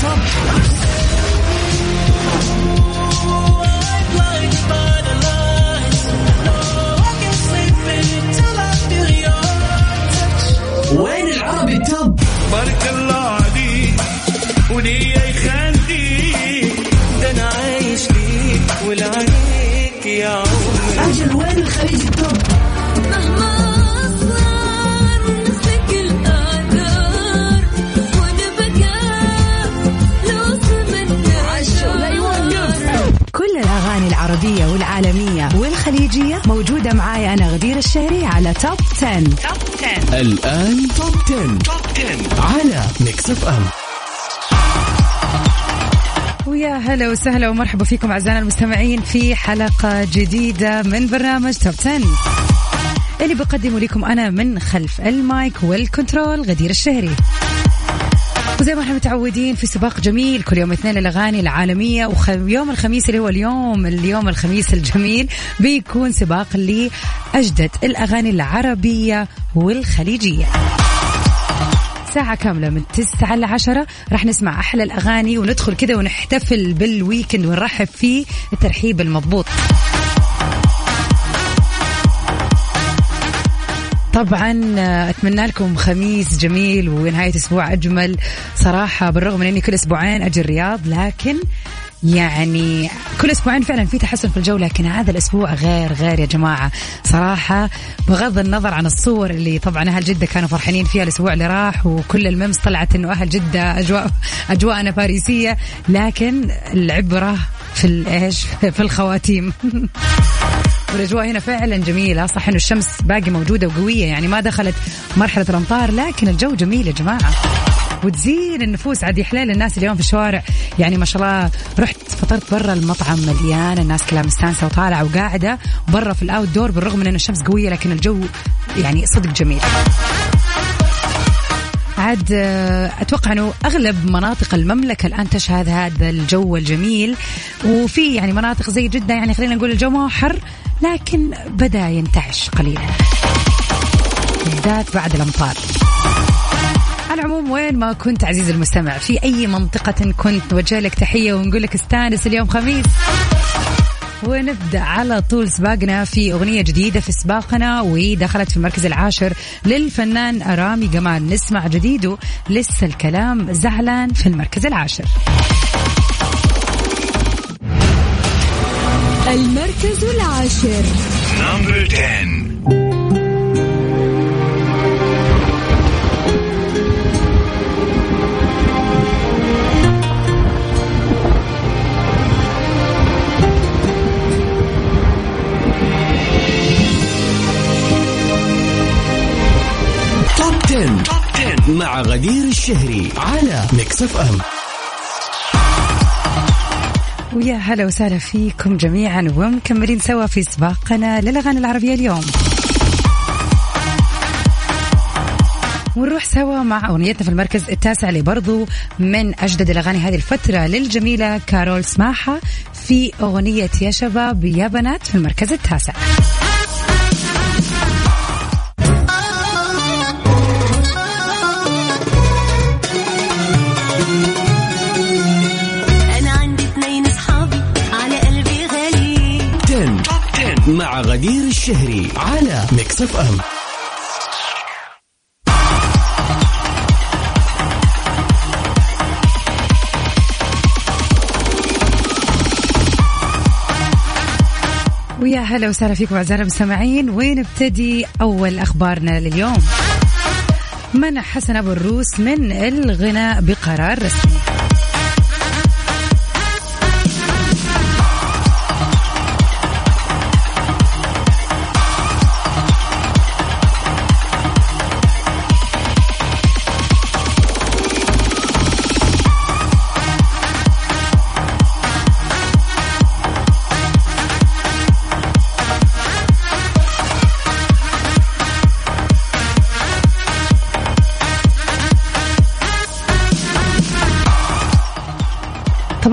توب العربية والعالمية والخليجية موجودة معاي أنا غدير الشهري على Top 10. Top 10 الآن Top 10. Top 10 على Mix FM ويا هلا وسهلا ومرحبا فيكم أعزائنا المستمعين في حلقة جديدة من برنامج Top 10 اللي بقدمه لكم أنا من خلف ال mic وال control غدير الشهري. وزي ما إحنا متعودين في سباق جميل كل يوم اثنين الأغاني العالمية ويوم الخميس اللي هو اليوم اليوم الخميس الجميل بيكون سباق لأجدد الأغاني العربية والخليجية. ساعة كاملة من 9 ل 10 راح نسمع أحلى الأغاني وندخل كده ونحتفل بالويكند ونرحب فيه الترحيب المضبوط. طبعا أتمنى لكم خميس جميل ونهاية أسبوع أجمل. صراحة بالرغم من إني كل أسبوعين أجي الرياض لكن يعني كل أسبوعين فعلا في تحسن في الجو لكن هذا الأسبوع غير غير يا جماعة. صراحة بغض النظر عن الصور اللي طبعا أهل جدة كانوا فرحانين فيها الأسبوع اللي راح وكل الميمز طلعت إنه أهل جدة أجواء أجواءنا باريسيه لكن العبرة في الإيش؟ في الخواتيم. والأجواء هنا فعلا جميلة. صح إنه الشمس باقي موجودة وقوية يعني ما دخلت مرحلة الأمطار لكن الجو جميل يا جماعة. وتزين النفوس عاد يحلال الناس اليوم في الشوارع. يعني ما شاء الله رحت فطرت برا المطعم مليان. الناس كلها مستانسة وطالعة وقاعدة برا في الاوت دور بالرغم من إنه الشمس قوية لكن الجو يعني صدق جميل. عاد آه، أتوقع إنه أغلب مناطق المملكة الآن تشهد هذا الجو الجميل. وفي يعني مناطق زي جدة يعني خلينا نقول الجو ما حر لكن بدا ينتعش قليلا. بالذات بعد الأمطار. على العموم وين ما كنت عزيزي المستمع في أي منطقة كنت نوجه لك تحية ونقول لك استانس اليوم خميس. ونبدأ على طول سباقنا في أغنية جديدة في سباقنا ودخلت في المركز العاشر للفنان رامي جمال. نسمع جديده لسه الكلام زعلان في المركز العاشر. المركز العاشر. غدير الشهري على Mix FM ويا هلا وسهلا فيكم جميعا ومكملين سوا في سباقنا للأغاني العربية اليوم. ونروح سوا مع أغنيتنا في المركز التاسع اللي برضو من أجدد الأغاني هذه الفترة للجميلة كارول سماحة في أغنية يا شباب يا بنات في المركز التاسع. الشهري على Mix FM ويا هلا وسهلا فيكم اعزائنا المستمعين. ونبتدي أول أخبارنا لليوم؟ منع حسن أبو الروس من الغناء بقرار رسمي.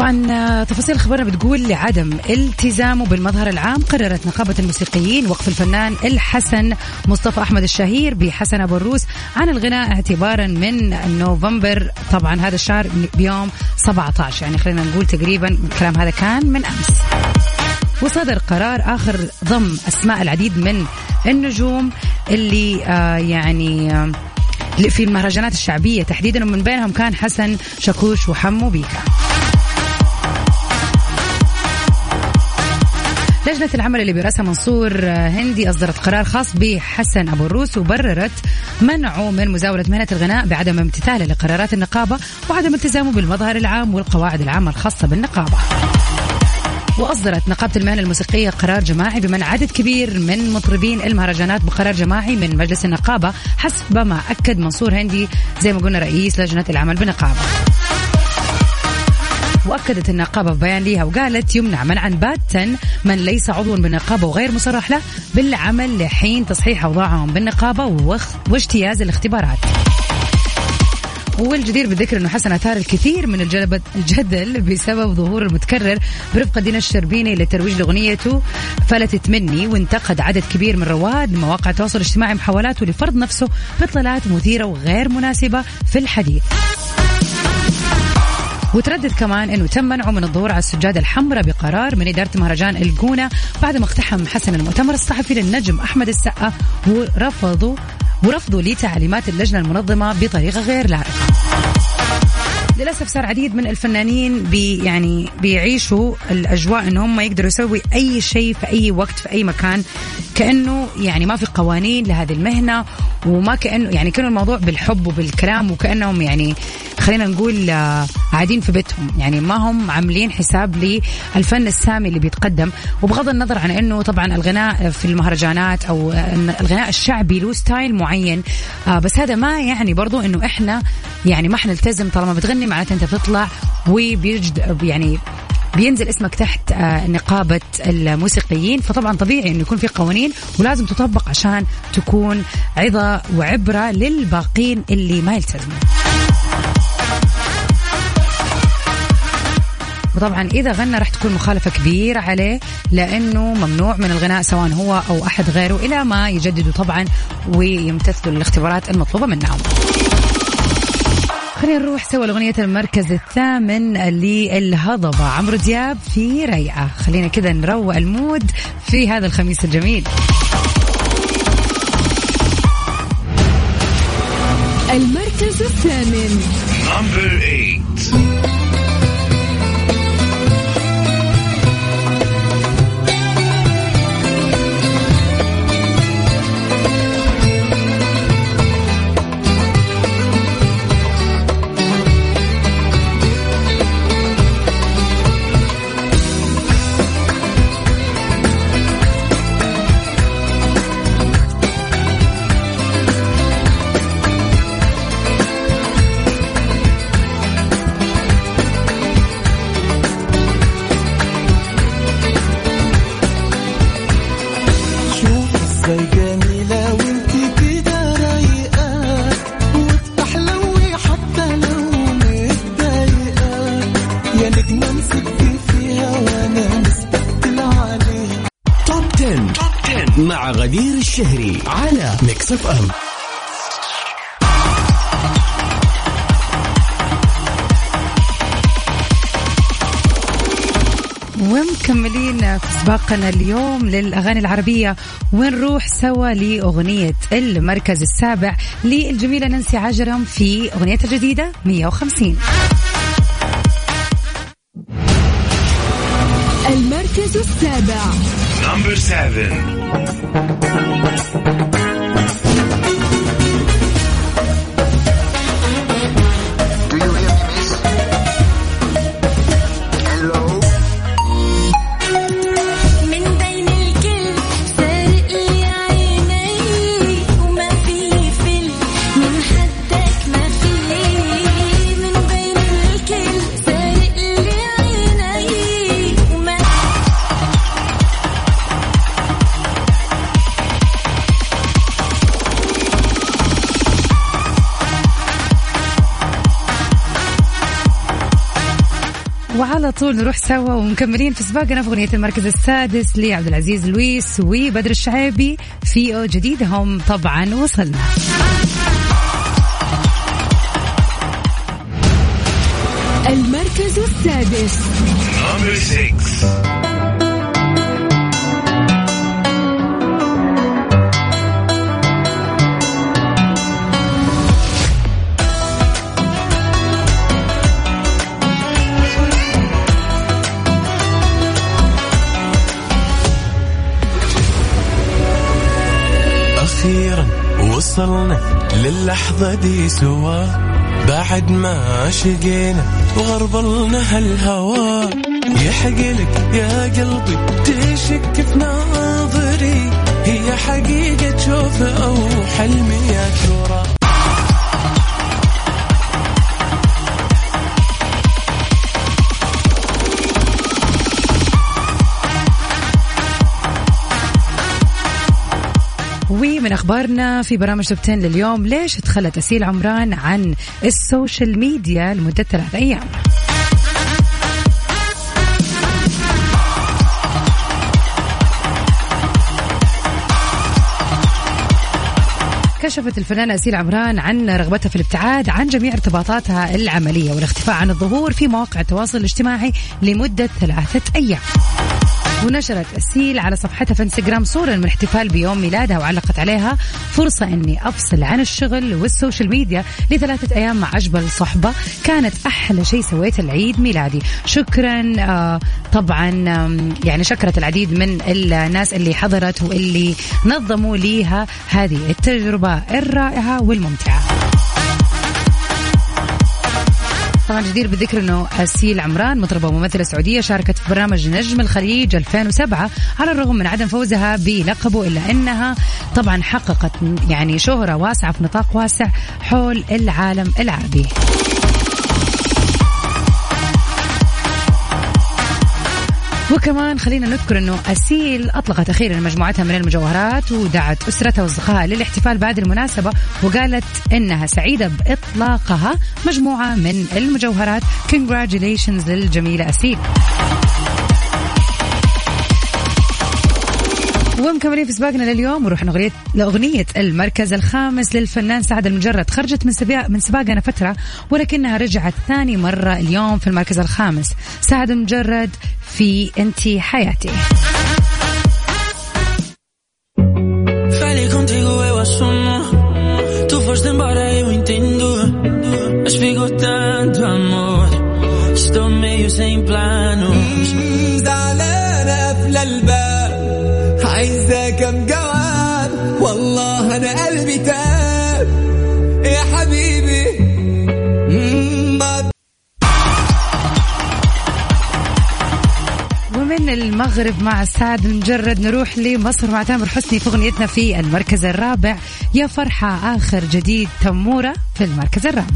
آه، تفاصيل خبرنا بتقول لعدم التزامه بالمظهر العام قررت نقابة الموسيقيين وقف الفنان الحسن مصطفى أحمد الشهير بحسن أبو الروس عن الغناء اعتبارا من نوفمبر طبعا هذا الشهر بيوم 17 يعني خلينا نقول تقريبا الكلام هذا كان من أمس. وصدر قرار آخر ضم أسماء العديد من النجوم اللي آه يعني آه في المهرجانات الشعبية تحديدا ومن بينهم كان حسن شاكوش وحمو بيكا. لجنة العمل اللي برأسها منصور هندي أصدرت قرار خاص بحسن أبو الروس وبررت منعه من مزاولة مهنة الغناء بعدم امتثاله لقرارات النقابة وعدم التزامه بالمظهر العام والقواعد العامة الخاصة بالنقابة. وأصدرت نقابة المهنة الموسيقية قرار جماعي بمنع عدد كبير من مطربين المهرجانات بقرار جماعي من مجلس النقابة حسب ما أكد منصور هندي زي ما قلنا رئيس لجنة العمل بالنقابة. وأكدت النقابه في بيان ليها وقالت يمنع منعا باتا من ليس عضوا بالنقابة وغير مصرح له بالعمل لحين تصحيح أوضاعهم بالنقابة واجتياز الاختبارات. والجدير بالذكر أنه حسن أثار الكثير من الجدل بسبب ظهور المتكرر برفقه دينا الشربيني لترويج لأغنيته فلتت مني وانتقد عدد كبير من رواد مواقع التواصل الاجتماعي محاولاته لفرض نفسه بإطلالات مثيرة وغير مناسبة في الحديث. وتردد كمان إنه تم منعه من الظهور على السجاده الحمراء بقرار من إدارة مهرجان الجونة بعد ما اقتحم حسن المؤتمر الصحفي للنجم أحمد السقا ورفضوا ورفضوا لتعليمات اللجنة المنظمة بطريقة غير لائقة. للأسف صار عديد من الفنانين بي يعني بيعيشوا الأجواء ان هم يقدروا يسوي أي شيء في أي وقت في أي مكان كأنه يعني ما في قوانين لهذه المهنة وما كانه يعني كانوا الموضوع بالحب وبالكلام وكأنهم يعني خلينا نقول آه، قاعدين في بيتهم. يعني ما هم عاملين حساب للفن السامي اللي بيتقدم. وبغض النظر عن إنه طبعا الغناء في المهرجانات أو الغناء الشعبي له ستايل معين آه، بس هذا ما يعني برضو إنه إحنا يعني ما حنلتزم طالما بتغني. معناته أنت بتطلع وبيجد يعني بينزل اسمك تحت آه، نقابة الموسيقيين. فطبعا طبيعي إنه يكون في قوانين ولازم تطبق عشان تكون عظة وعبرة للباقين اللي ما يلتزموا. وطبعا إذا غنى راح تكون مخالفة كبيرة عليه لأنه ممنوع من الغناء سواء هو أو أحد غيره إلى ما يجددوا طبعا ويمتثلوا الاختبارات المطلوبة منهم. خلينا نروح سوا لأغنية المركز الثامن للهضبة عمرو دياب في ريعة خلينا كذا نروق المود في هذا الخميس الجميل المركز الثامن Number eight. Mix FM ومكملين في سباقنا اليوم للأغاني العربية؟ ونروح سوا لأغنية المركز السابع للجميلة نانسي عجرم في أغنيتها الجديدة 150 المركز السابع. نمبر 7 وعلى طول نروح سوا ومكملين في سباقنا في أغنية المركز السادس لعبد العزيز لويس وبدر الشعيبي. في أو جديدهم طبعا وصلنا. المركز السادس. وصلنا للحظة دي سوا. بعد ما شقينا وغربلنا هالهوى يحقلك يا قلبي تشك في ناظري. هي حقيقة شوف أو حلمي يا ترى ومن أخبارنا في برامج Top 10 لليوم. ليش تخلت اسيل عمران عن ال social media لمدة ثلاث أيام؟ كشفت الفنانة أسيل عمران عن رغبتها في الابتعاد عن جميع ارتباطاتها العملية والاختفاء عن الظهور في مواقع التواصل الاجتماعي لمدة ثلاثة أيام. ونشرت أسيل على صفحتها في انستغرام صورة من احتفال بيوم ميلادها وعلقت عليها فرصة أني أفصل عن الشغل وال social media لثلاثة أيام مع أجمل صحبة. كانت أحلى شيء سويته لعيد ميلادي. شكرا آه طبعا يعني شكرت العديد من الناس اللي حضرت واللي نظموا ليها هذه التجربة الرائعة والممتعة. طبعا جدير بالذكر إنه أسيل عمران مطربة وممثلة سعودية شاركت في برنامج نجم الخليج 2007 على الرغم من عدم فوزها بلقبه إلا إنها طبعا حققت يعني شهرة واسعة في نطاق واسع حول العالم العربي. وكمان خلينا نذكر إنه أسيل أطلقت أخيرا مجموعتها من المجوهرات ودعت أسرتها وأصدقائها للاحتفال بهذه المناسبة وقالت إنها سعيدة بإطلاقها مجموعة من المجوهرات. كونجراتيليشنز للجميلة أسيل. ومكملين في سباقنا لليوم ونروح لأغنية لأغنية المركز الخامس للفنان سعد المجرد. خرجت من سباق من سباقنا فترة ولكنها رجعت ثاني مرة اليوم في المركز الخامس. سعد المجرد في انتي حياتي المغرب مع سعد المجرد نروح لمصر مع تامر حسني في أغنيتنا في المركز الرابع. يا فرحة آخر جديد تمورة في المركز الرابع.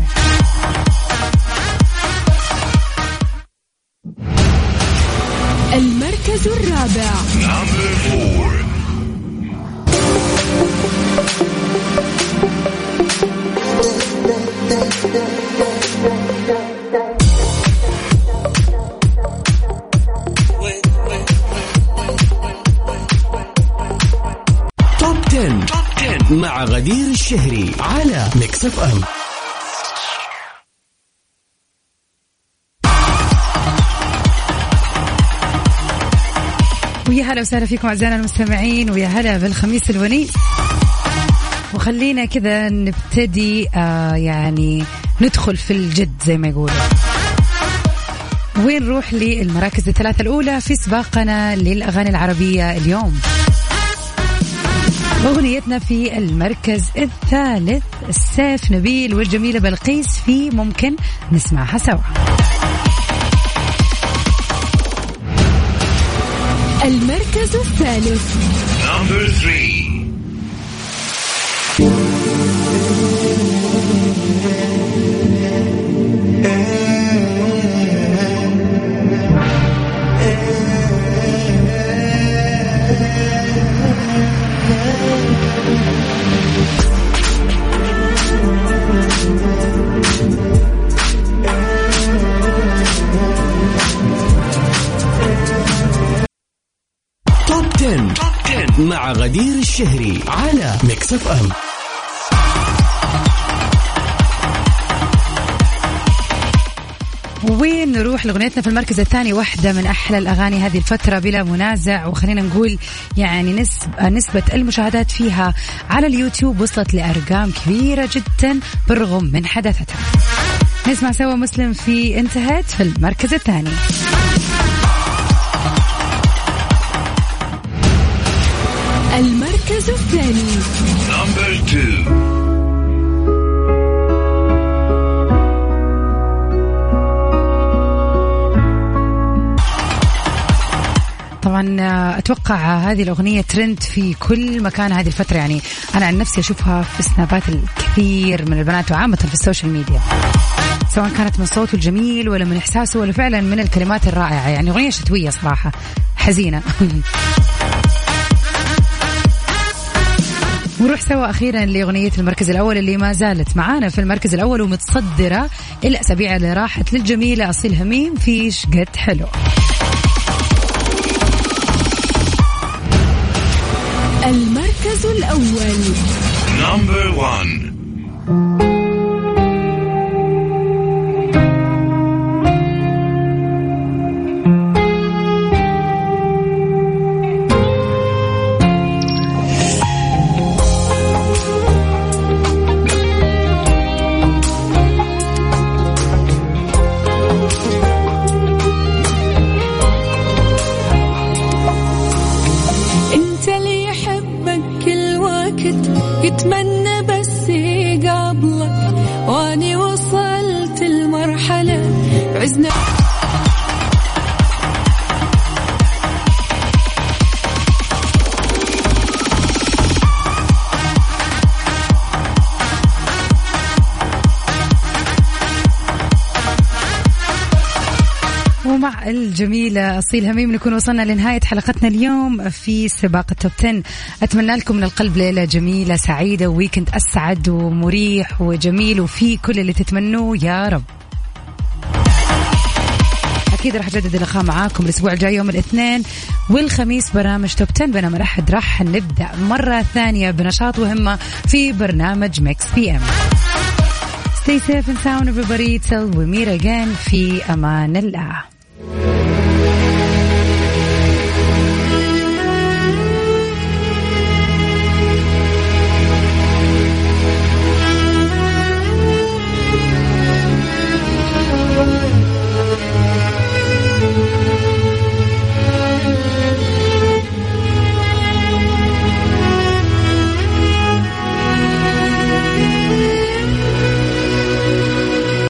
المركز الرابع. غدير الشهري على Mix FM ويا هلا وسهلا فيكم أعزائنا المستمعين ويا هلا بالخميس الونيس وخلينا كذا نبتدي آه يعني ندخل في الجد زي ما يقولوا. وين نروح للمراكز الثلاثة الأولى؟ في سباقنا للأغاني العربية اليوم. أغنيتنا في المركز الثالث. السيف نبيل والجميلة بلقيس في ممكن نسمعها سوا. المركز الثالث. Number three. أف أم. وين نروح لغنيتنا في المركز الثاني؟ واحدة من أحلى الأغاني هذه الفترة بلا منازع وخلينا نقول يعني نسبة, نسبة المشاهدات فيها على اليوتيوب وصلت لأرقام كبيرة جدا بالرغم من حداثتها. نسمع سوا مسلم في انتهت في المركز الثاني. المركز الثاني. Number two. طبعا آه، أتوقع هذه الأغنية ترند في كل مكان هذه الفترة. يعني أنا عن نفسي أشوفها في سنابات الكثير من البنات وعامة في ال social media. سواء كانت من صوته الجميل ولا من إحساسه ولا فعلا من الكلمات الرائعة. يعني أغنية شتوية صراحة. حزينة. ونروح سوا أخيرا لأغنية المركز الأول اللي ما زالت معانا في المركز الأول ومتصدرة الأسابيع اللي راحت للجميلة أصيل هميم في شقد حلو. المركز الأول. نمبر 1 الجميلة أصيل هميم نكون وصلنا لنهاية حلقتنا اليوم في سباق ال Top 10 أتمنى لكم من القلب ليلة جميلة سعيدة و weekend أسعد ومريح وجميل وفيه كل اللي تتمنوه. يا رب. أكيد راح أجدد اللقاء معاكم الأسبوع الجاي يوم الاثنين والخميس برنامج Top 10 بينما راح راح نبدأ مرة ثانية بنشاط وهمة في برنامج Mix PM. Stay safe and sound everybody. Till we meet again. في أمان الله.